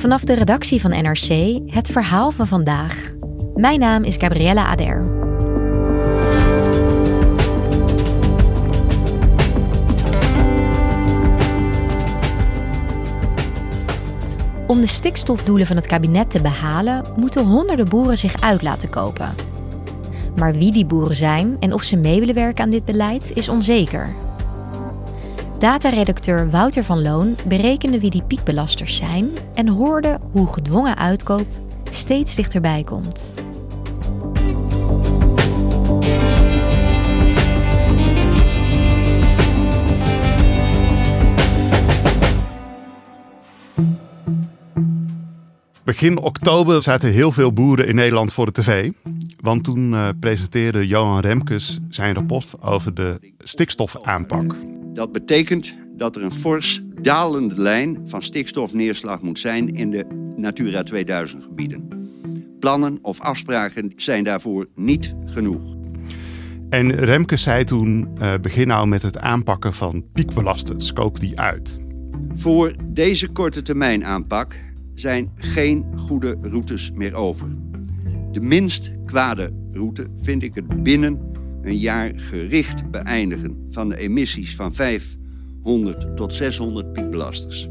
Vanaf de redactie van NRC het verhaal van vandaag. Mijn naam is Gabriella Ader. Om de stikstofdoelen van het kabinet te behalen, moeten honderden boeren zich uit laten kopen. Maar wie die boeren zijn en of ze mee willen werken aan dit beleid is onzeker. Dataredacteur Wouter van Loon berekende wie die piekbelasters zijn en hoorde hoe gedwongen uitkoop steeds dichterbij komt. Begin oktober zaten heel veel boeren in Nederland voor de tv. Want toen uh, presenteerde Johan Remkes zijn rapport over de stikstofaanpak. Dat betekent dat er een fors dalende lijn van stikstofneerslag moet zijn in de Natura 2000 gebieden. Plannen of afspraken zijn daarvoor niet genoeg. En Remkes zei toen: uh, begin nou met het aanpakken van piekbelasters. Koop die uit. Voor deze korte termijn aanpak zijn geen goede routes meer over. De minst kwade route vind ik het binnen een jaar gericht beëindigen van de emissies van 500 tot 600 piekbelasters.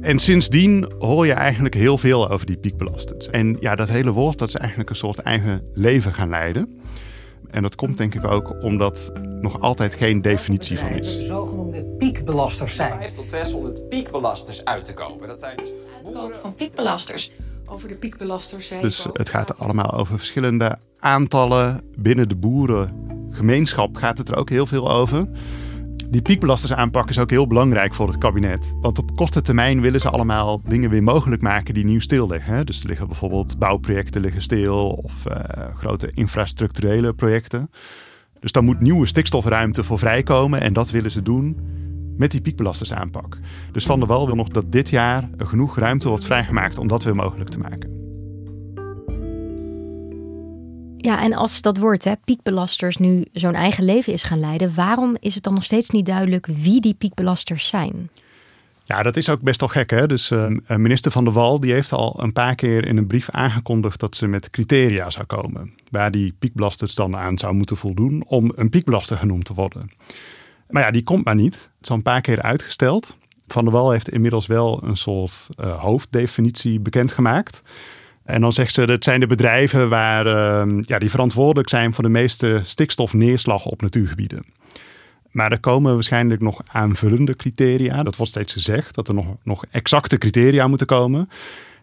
En sindsdien hoor je eigenlijk heel veel over die piekbelasters. En ja, dat hele woord dat is eigenlijk een soort eigen leven gaan leiden. En dat komt denk ik ook omdat nog altijd geen definitie van is. De zogenoemde piekbelasters zijn. 5 tot 600 piekbelasters uit te kopen. Dat zijn dus uitkopen van piekbelasters. Over de piekbelasters zijn. Dus het gaat allemaal over verschillende aantallen binnen de boerengemeenschap. Gaat het er ook heel veel over. Die piekbelasters aanpak is ook heel belangrijk voor het kabinet. Want op korte termijn willen ze allemaal dingen weer mogelijk maken die nieuw stil liggen. Dus er liggen bijvoorbeeld bouwprojecten liggen stil of uh, grote infrastructurele projecten. Dus daar moet nieuwe stikstofruimte voor vrijkomen en dat willen ze doen met die piekbelastersaanpak. Dus Van der Wal wil nog dat dit jaar genoeg ruimte wordt vrijgemaakt om dat weer mogelijk te maken. Ja, en als dat woord, hè, piekbelasters, nu zo'n eigen leven is gaan leiden, waarom is het dan nog steeds niet duidelijk wie die piekbelasters zijn? Ja, dat is ook best wel gek. Hè? Dus uh, minister Van der Wal die heeft al een paar keer in een brief aangekondigd dat ze met criteria zou komen. Waar die piekbelasters dan aan zou moeten voldoen om een piekbelaster genoemd te worden. Maar ja, die komt maar niet. Het is al een paar keer uitgesteld. Van der Wal heeft inmiddels wel een soort uh, hoofddefinitie bekendgemaakt. En dan zegt ze, dat zijn de bedrijven waar, uh, ja, die verantwoordelijk zijn voor de meeste stikstofneerslag op natuurgebieden. Maar er komen waarschijnlijk nog aanvullende criteria. Dat wordt steeds gezegd, dat er nog, nog exacte criteria moeten komen.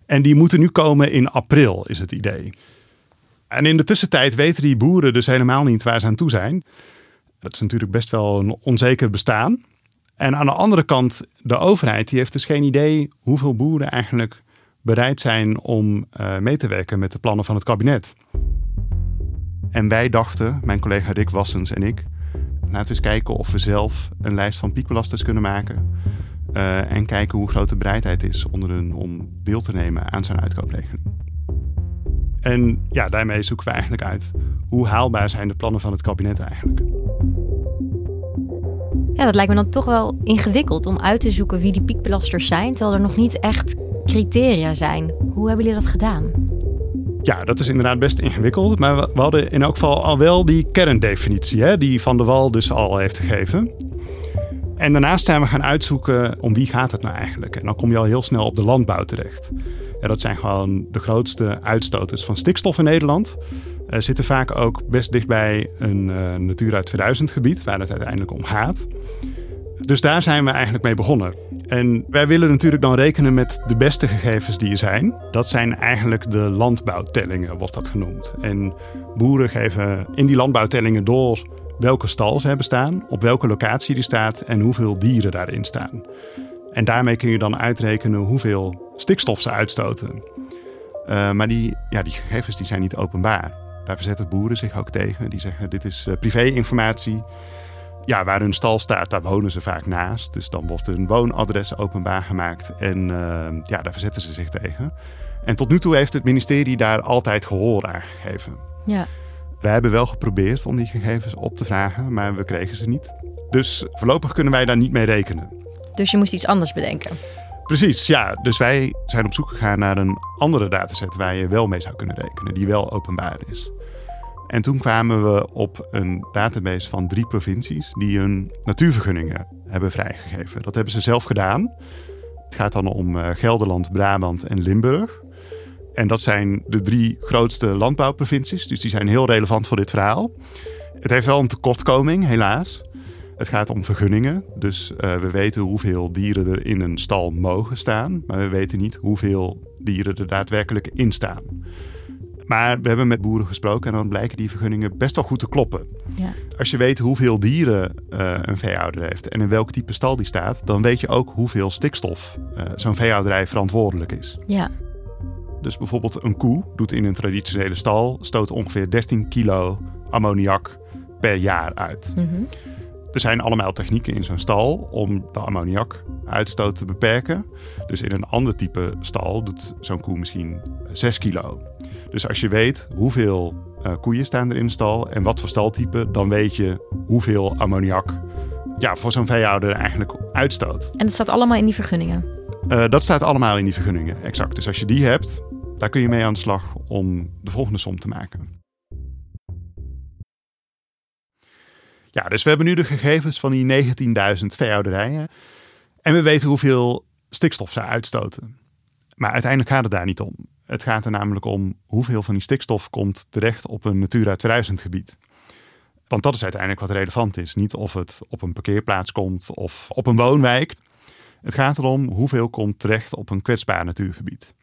En die moeten nu komen in april, is het idee. En in de tussentijd weten die boeren dus helemaal niet waar ze aan toe zijn. Dat is natuurlijk best wel een onzeker bestaan. En aan de andere kant, de overheid die heeft dus geen idee hoeveel boeren eigenlijk bereid zijn om uh, mee te werken met de plannen van het kabinet. En wij dachten, mijn collega Rick Wassens en ik, laten we eens kijken of we zelf een lijst van piekbelasters kunnen maken. Uh, en kijken hoe groot de bereidheid is onder hun om deel te nemen aan zo'n uitkoopregeling. En ja, daarmee zoeken we eigenlijk uit hoe haalbaar zijn de plannen van het kabinet eigenlijk. Ja, dat lijkt me dan toch wel ingewikkeld om uit te zoeken wie die piekbelasters zijn, terwijl er nog niet echt criteria zijn. Hoe hebben jullie dat gedaan? Ja, dat is inderdaad best ingewikkeld. Maar we, hadden in elk geval al wel die kerndefinitie, hè, die Van der Wal dus al heeft gegeven. En daarnaast zijn we gaan uitzoeken om wie gaat het nou eigenlijk. En dan kom je al heel snel op de landbouw terecht. Ja, dat zijn gewoon de grootste uitstoters van stikstof in Nederland. uh, zitten vaak ook best dichtbij een uh, Natura 2000 gebied, waar het uiteindelijk om gaat. Dus daar zijn we eigenlijk mee begonnen. En wij willen natuurlijk dan rekenen met de beste gegevens die er zijn. Dat zijn eigenlijk de landbouwtellingen, wordt dat genoemd. En boeren geven in die landbouwtellingen door welke stal ze hebben staan, op welke locatie die staat en hoeveel dieren daarin staan. En daarmee kun je dan uitrekenen hoeveel stikstof ze uitstoten. Uh, maar die, ja, die gegevens die zijn niet openbaar. Daar verzetten boeren zich ook tegen. Die zeggen dit is uh, privé-informatie. Ja, waar hun stal staat, daar wonen ze vaak naast. Dus dan wordt hun woonadres openbaar gemaakt. En uh, ja, daar verzetten ze zich tegen. En tot nu toe heeft het ministerie daar altijd gehoor aan gegeven. Ja. We hebben wel geprobeerd om die gegevens op te vragen, maar we kregen ze niet. Dus voorlopig kunnen wij daar niet mee rekenen. Dus je moest iets anders bedenken. Precies, ja. Dus wij zijn op zoek gegaan naar een andere dataset waar je wel mee zou kunnen rekenen, die wel openbaar is. En toen kwamen we op een database van drie provincies die hun natuurvergunningen hebben vrijgegeven. Dat hebben ze zelf gedaan. Het gaat dan om uh, Gelderland, Brabant en Limburg. En dat zijn de drie grootste landbouwprovincies, dus die zijn heel relevant voor dit verhaal. Het heeft wel een tekortkoming, helaas. Het gaat om vergunningen. Dus uh, we weten hoeveel dieren er in een stal mogen staan. Maar we weten niet hoeveel dieren er daadwerkelijk in staan. Maar we hebben met boeren gesproken en dan blijken die vergunningen best wel goed te kloppen. Ja. Als je weet hoeveel dieren uh, een veehouder heeft en in welk type stal die staat, dan weet je ook hoeveel stikstof uh, zo'n veehouderij verantwoordelijk is. Ja. Dus bijvoorbeeld een koe doet in een traditionele stal stoot ongeveer 13 kilo ammoniak per jaar uit. Mm -hmm. Er zijn allemaal technieken in zo'n stal om de ammoniakuitstoot te beperken. Dus in een ander type stal doet zo'n koe misschien 6 kilo. Dus als je weet hoeveel uh, koeien staan er in de stal en wat voor staltype, dan weet je hoeveel ammoniak ja, voor zo'n veehouder eigenlijk uitstoot. En dat staat allemaal in die vergunningen? Uh, dat staat allemaal in die vergunningen, exact. Dus als je die hebt, daar kun je mee aan de slag om de volgende som te maken. Ja, dus we hebben nu de gegevens van die 19.000 veehouderijen. En we weten hoeveel stikstof ze uitstoten. Maar uiteindelijk gaat het daar niet om. Het gaat er namelijk om hoeveel van die stikstof komt terecht op een Natura 2000 gebied. Want dat is uiteindelijk wat relevant is. Niet of het op een parkeerplaats komt of op een woonwijk. Het gaat erom hoeveel komt terecht op een kwetsbaar natuurgebied.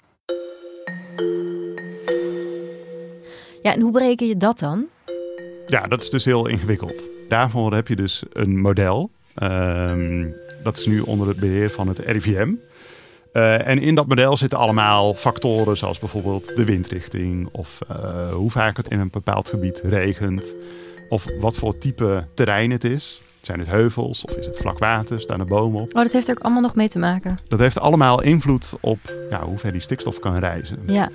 Ja, en hoe bereken je dat dan? Ja, dat is dus heel ingewikkeld. Daarvoor heb je dus een model. Um, dat is nu onder het beheer van het RIVM. Uh, en in dat model zitten allemaal factoren zoals bijvoorbeeld de windrichting of uh, hoe vaak het in een bepaald gebied regent of wat voor type terrein het is. Zijn het heuvels of is het vlak water? Staan er bomen op? Oh, dat heeft er ook allemaal nog mee te maken. Dat heeft allemaal invloed op ja, hoe ver die stikstof kan reizen. Ja.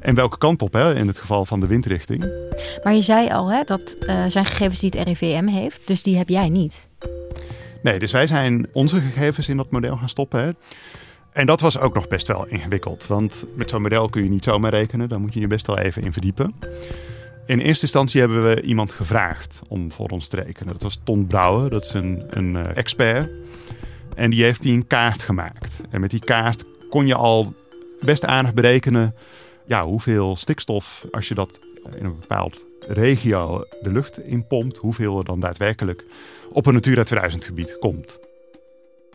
En welke kant op, hè, in het geval van de windrichting. Maar je zei al, hè, dat uh, zijn gegevens die het RIVM heeft, dus die heb jij niet. Nee, dus wij zijn onze gegevens in dat model gaan stoppen. Hè. En dat was ook nog best wel ingewikkeld. Want met zo'n model kun je niet zomaar rekenen. Daar moet je je best wel even in verdiepen. In eerste instantie hebben we iemand gevraagd om voor ons te rekenen. Dat was Ton Brouwer, dat is een, een uh, expert. En die heeft die een kaart gemaakt. En met die kaart kon je al best aardig berekenen ja, hoeveel stikstof, als je dat in een bepaald regio de lucht inpompt, hoeveel er dan daadwerkelijk op een Natura 2000 gebied komt.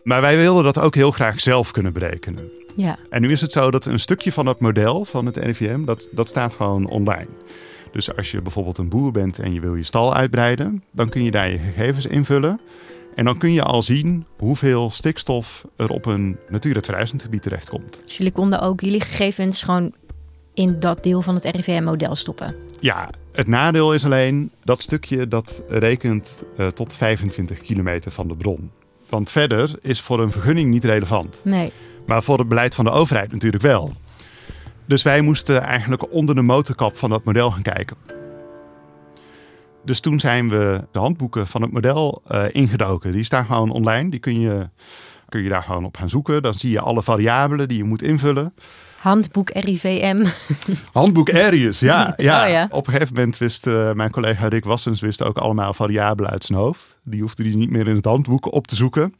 Maar wij wilden dat ook heel graag zelf kunnen berekenen. Ja. En nu is het zo dat een stukje van dat model van het RIVM, dat, dat staat gewoon online. Dus als je bijvoorbeeld een boer bent en je wil je stal uitbreiden, dan kun je daar je gegevens invullen. En dan kun je al zien hoeveel stikstof er op een Natura 2000 gebied terechtkomt. Dus jullie konden ook jullie gegevens gewoon in dat deel van het RIVM-model stoppen? Ja, het nadeel is alleen dat stukje dat rekent uh, tot 25 kilometer van de bron. Want verder is voor een vergunning niet relevant. Nee. Maar voor het beleid van de overheid natuurlijk wel. Dus wij moesten eigenlijk onder de motorkap van dat model gaan kijken. Dus toen zijn we de handboeken van het model uh, ingedoken. Die staan gewoon online. Die kun je, kun je daar gewoon op gaan zoeken. Dan zie je alle variabelen die je moet invullen. Handboek RIVM. Handboek Arius, ja. ja. Oh, ja. Op een gegeven moment wist uh, mijn collega Rick Wassens wist ook allemaal variabelen uit zijn hoofd. Die hoefde hij niet meer in het handboek op te zoeken.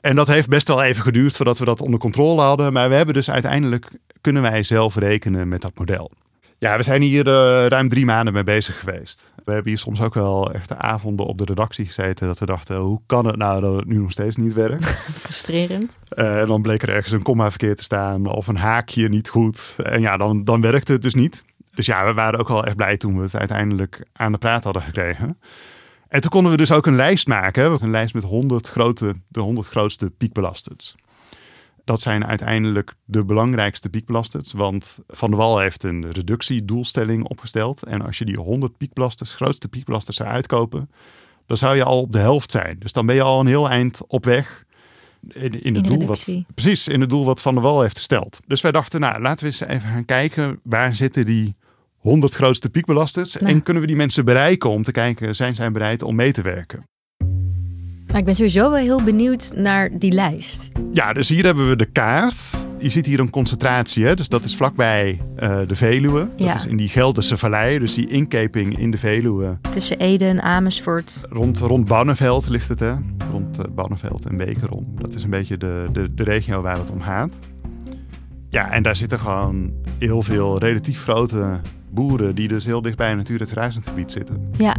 En dat heeft best wel even geduurd voordat we dat onder controle hadden. Maar we hebben dus uiteindelijk kunnen wij zelf rekenen met dat model. Ja, we zijn hier uh, ruim drie maanden mee bezig geweest. We hebben hier soms ook wel echt avonden op de redactie gezeten dat we dachten, hoe kan het nou dat het nu nog steeds niet werkt? Frustrerend. Uh, en dan bleek er ergens een komma verkeerd te staan of een haakje niet goed. En ja, dan, dan werkte het dus niet. Dus ja, we waren ook wel echt blij toen we het uiteindelijk aan de praat hadden gekregen. En toen konden we dus ook een lijst maken. Een lijst met 100 grote, de 100 grootste piekbelasters. Dat zijn uiteindelijk de belangrijkste piekbelasters. Want Van der Wal heeft een reductiedoelstelling opgesteld. En als je die 100 piekbelasters, grootste piekbelasters zou uitkopen, dan zou je al op de helft zijn. Dus dan ben je al een heel eind op weg in, in het doel wat, precies, in het doel wat Van der Wal heeft gesteld. Dus wij dachten, nou, laten we eens even gaan kijken waar zitten die 100 grootste piekbelasters en kunnen we die mensen bereiken om te kijken, zijn zij bereid om mee te werken? Nou, ik ben sowieso wel heel benieuwd naar die lijst. Ja, dus hier hebben we de kaart. Je ziet hier een concentratie, hè? dus dat is vlakbij uh, de Veluwe. Dat is in die Gelderse vallei, dus die inkeping in de Veluwe. Tussen Ede en Amersfoort. Rond, rond ligt het, hè? rond uh, Banneveld en Bekerom. Dat is een beetje de, de, de regio waar het om gaat. Ja, en daar zitten gewoon heel veel relatief grote boeren die dus heel dicht bij een Natura 2000 gebied zitten. Ja,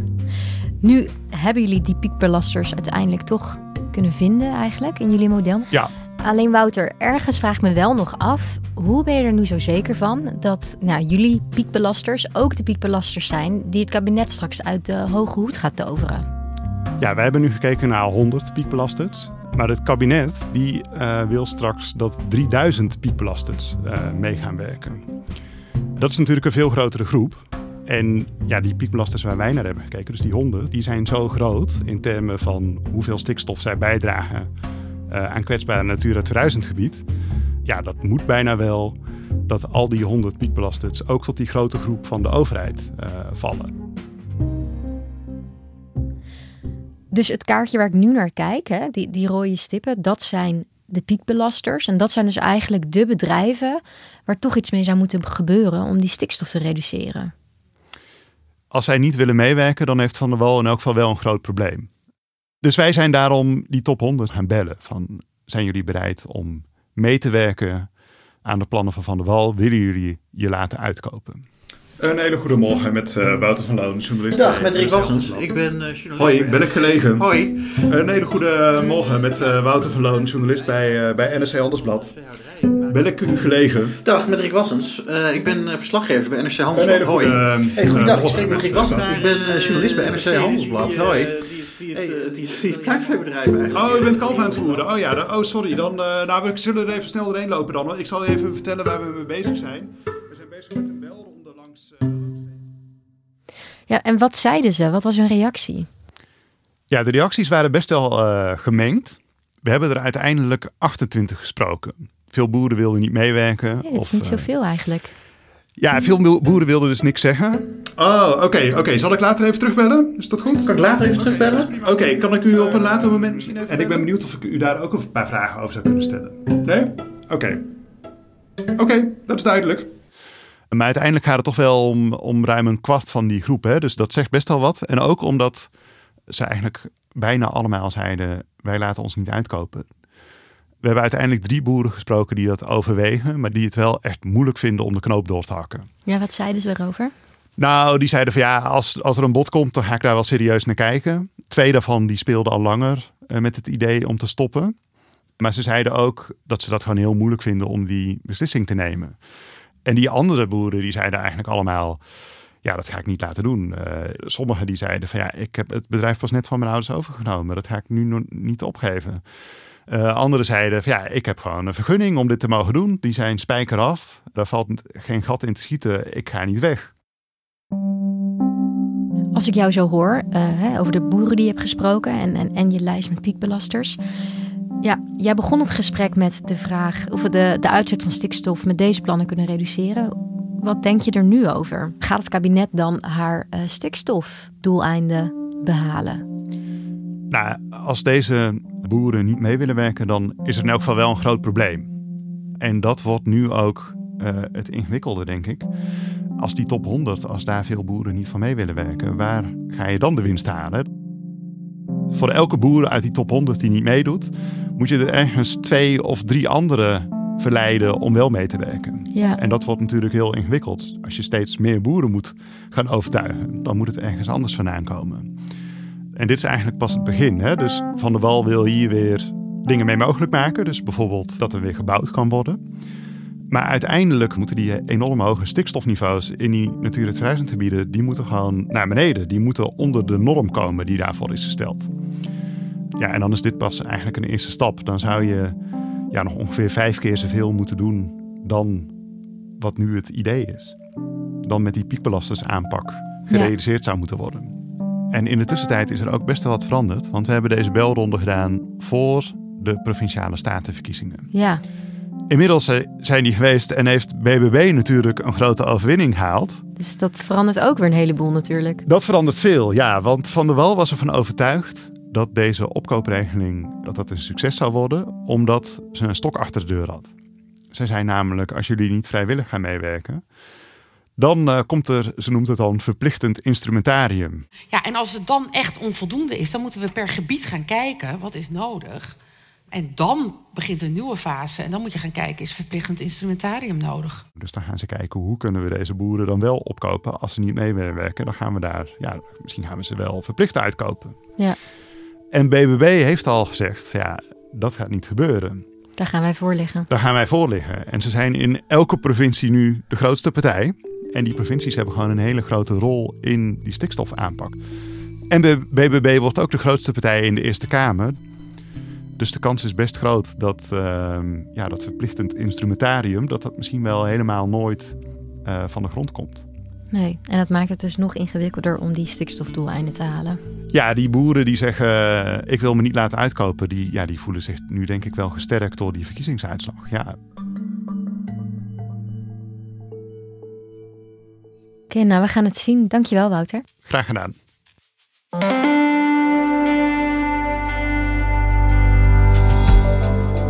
nu hebben jullie die piekbelasters uiteindelijk toch kunnen vinden eigenlijk in jullie model. Ja. Alleen Wouter, ergens vraag ik me wel nog af, hoe ben je er nu zo zeker van dat nou, jullie piekbelasters ook de piekbelasters zijn die het kabinet straks uit de hoge hoed gaat toveren? Ja, wij hebben nu gekeken naar 100 piekbelasters. Maar het kabinet die, uh, wil straks dat 3000 piekbelasters uh, mee gaan werken. Dat is natuurlijk een veel grotere groep. En ja, die piekbelasters waar wij naar hebben gekeken, dus die honden, die zijn zo groot in termen van hoeveel stikstof zij bijdragen uh, aan kwetsbare Natura 2000 gebied. Ja, dat moet bijna wel dat al die 100 piekbelasters ook tot die grote groep van de overheid uh, vallen. Dus het kaartje waar ik nu naar kijk, hè, die, die rode stippen, dat zijn de piekbelasters. En dat zijn dus eigenlijk de bedrijven waar toch iets mee zou moeten gebeuren om die stikstof te reduceren. Als zij niet willen meewerken, dan heeft Van der Wal in elk geval wel een groot probleem. Dus wij zijn daarom die top 100 gaan bellen. Van, zijn jullie bereid om mee te werken aan de plannen van Van der Wal? Willen jullie je laten uitkopen? Een hele goede morgen met uh, Wouter van Loon, journalist. Dag, met Rick Wassens. Ik ben uh, journalist. Hoi, ben ik gelegen? Hoi. Een hele goede morgen met uh, Wouter van Loon, journalist bij, bij NRC Handelsblad. Ik u gelegen? Dag, met Rick Wassens. ik ben verslaggever bij NRC Handelsblad. Hoi. Goede, hey, goedendag, ik spreek met Rick Wassens. Ik ben journalist bij NRC Handelsblad. Hoi. Die, hey, die, die eigenlijk. Oh, u bent kalf aan het voeren. Oh ja, oh sorry. Dan, nou, we zullen er even snel doorheen lopen dan. Ik zal even vertellen waar we mee bezig zijn. We zijn bezig met een belronde langs... Ja, en wat zeiden ze? Wat was hun reactie? Ja, de reacties waren best wel uh, gemengd. We hebben er uiteindelijk 28 gesproken. Veel boeren wilden niet meewerken. Ja, dat is niet uh, zoveel eigenlijk. Ja, veel boeren wilden dus niks zeggen. Oh, oké, okay, oké. Okay. Zal ik later even terugbellen? Is dat goed? Kan ik later even terugbellen? Oké, okay, kan ik u op een later moment misschien even... En ik ben benieuwd of ik u daar ook een paar vragen over zou kunnen stellen. Nee? Oké. Oké, dat is duidelijk. Maar uiteindelijk gaat het toch wel om, om ruim een kwart van die groep. Hè? Dus dat zegt best wel wat. En ook omdat ze eigenlijk bijna allemaal zeiden: wij laten ons niet uitkopen. We hebben uiteindelijk drie boeren gesproken die dat overwegen, maar die het wel echt moeilijk vinden om de knoop door te hakken. Ja, wat zeiden ze erover? Nou, die zeiden van ja, als, als er een bod komt, dan ga ik daar wel serieus naar kijken. Twee daarvan die speelden al langer uh, met het idee om te stoppen. Maar ze zeiden ook dat ze dat gewoon heel moeilijk vinden om die beslissing te nemen. En die andere boeren die zeiden eigenlijk allemaal, ja, dat ga ik niet laten doen. Uh, sommigen die zeiden van ja, ik heb het bedrijf pas net van mijn ouders overgenomen, dat ga ik nu nog niet opgeven. Uh, anderen zeiden van ja, ik heb gewoon een vergunning om dit te mogen doen. Die zijn spijker af, daar valt geen gat in te schieten, ik ga niet weg. Als ik jou zo hoor uh, hè, over de boeren die je hebt gesproken en, en, en je lijst met piekbelasters. Ja, jij begon het gesprek met de vraag of we de, de uitzet van stikstof met deze plannen kunnen reduceren. Wat denk je er nu over? Gaat het kabinet dan haar uh, stikstofdoeleinden behalen? Nou, als deze boeren niet mee willen werken, dan is er in elk geval wel een groot probleem. En dat wordt nu ook uh, het ingewikkelde, denk ik. Als die top 100, als daar veel boeren niet van mee willen werken, waar ga je dan de winst halen? Voor elke boer uit die top 100 die niet meedoet, moet je er ergens twee of drie andere verleiden om wel mee te werken. Ja. En dat wordt natuurlijk heel ingewikkeld. Als je steeds meer boeren moet gaan overtuigen, dan moet het ergens anders vandaan komen. En dit is eigenlijk pas het begin. Hè? Dus Van der Wal wil hier weer dingen mee mogelijk maken. Dus bijvoorbeeld dat er weer gebouwd kan worden. Maar uiteindelijk moeten die enorm hoge stikstofniveaus in die Natura 2000 gebieden, die moeten gewoon naar beneden. Die moeten onder de norm komen die daarvoor is gesteld. Ja, en dan is dit pas eigenlijk een eerste stap. Dan zou je ja, nog ongeveer vijf keer zoveel moeten doen dan wat nu het idee is. Dan met die piekbelastersaanpak gerealiseerd zou moeten worden. En in de tussentijd is er ook best wel wat veranderd. Want we hebben deze belronde gedaan voor de provinciale statenverkiezingen. Ja. Inmiddels zijn die geweest en heeft BBB natuurlijk een grote overwinning gehaald. Dus dat verandert ook weer een heleboel natuurlijk. Dat verandert veel, ja. Want Van der Wal was ervan overtuigd dat deze opkoopregeling dat dat een succes zou worden, omdat ze een stok achter de deur had. Zij zei namelijk, als jullie niet vrijwillig gaan meewerken, dan uh, komt er, ze noemt het dan, verplichtend instrumentarium. Ja, en als het dan echt onvoldoende is, dan moeten we per gebied gaan kijken wat is nodig. En dan begint een nieuwe fase. En dan moet je gaan kijken, is verplichtend instrumentarium nodig? Dus dan gaan ze kijken, hoe kunnen we deze boeren dan wel opkopen? Als ze niet mee willen werken, dan gaan we daar, ja, misschien gaan we ze wel verplicht uitkopen. Ja. En BBB heeft al gezegd, ja, dat gaat niet gebeuren. Daar gaan wij voor liggen. Daar gaan wij voor liggen. En ze zijn in elke provincie nu de grootste partij. En die provincies hebben gewoon een hele grote rol in die stikstofaanpak. En BBB wordt ook de grootste partij in de Eerste Kamer. Dus de kans is best groot dat uh, ja, dat verplichtend instrumentarium... dat dat misschien wel helemaal nooit uh, van de grond komt. Nee, en dat maakt het dus nog ingewikkelder om die stikstofdoeleinden te halen. Ja, die boeren die zeggen, ik wil me niet laten uitkopen... die, ja, die voelen zich nu denk ik wel gesterkt door die verkiezingsuitslag. Ja. Oké, nou we gaan het zien. Dankjewel Wouter. Graag gedaan.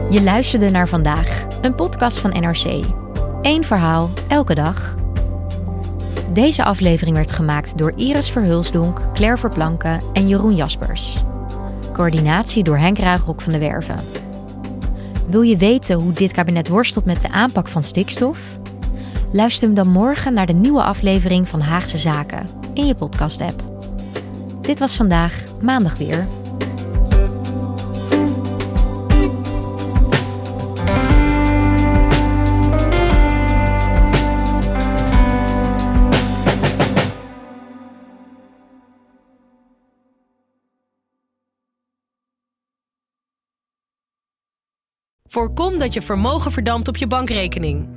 Je luisterde naar vandaag, een podcast van NRC. Eén verhaal, elke dag. Deze aflevering werd gemaakt door Iris Verhulsdonk, Claire Verplanken en Jeroen Jaspers. Coördinatie door Henk Ruigrok van de Werven. Wil je weten hoe dit kabinet worstelt met de aanpak van stikstof? Luister hem dan morgen naar de nieuwe aflevering van Haagse Zaken in je podcast-app. Dit was vandaag, maandag weer. Voorkom dat je vermogen verdampt op je bankrekening.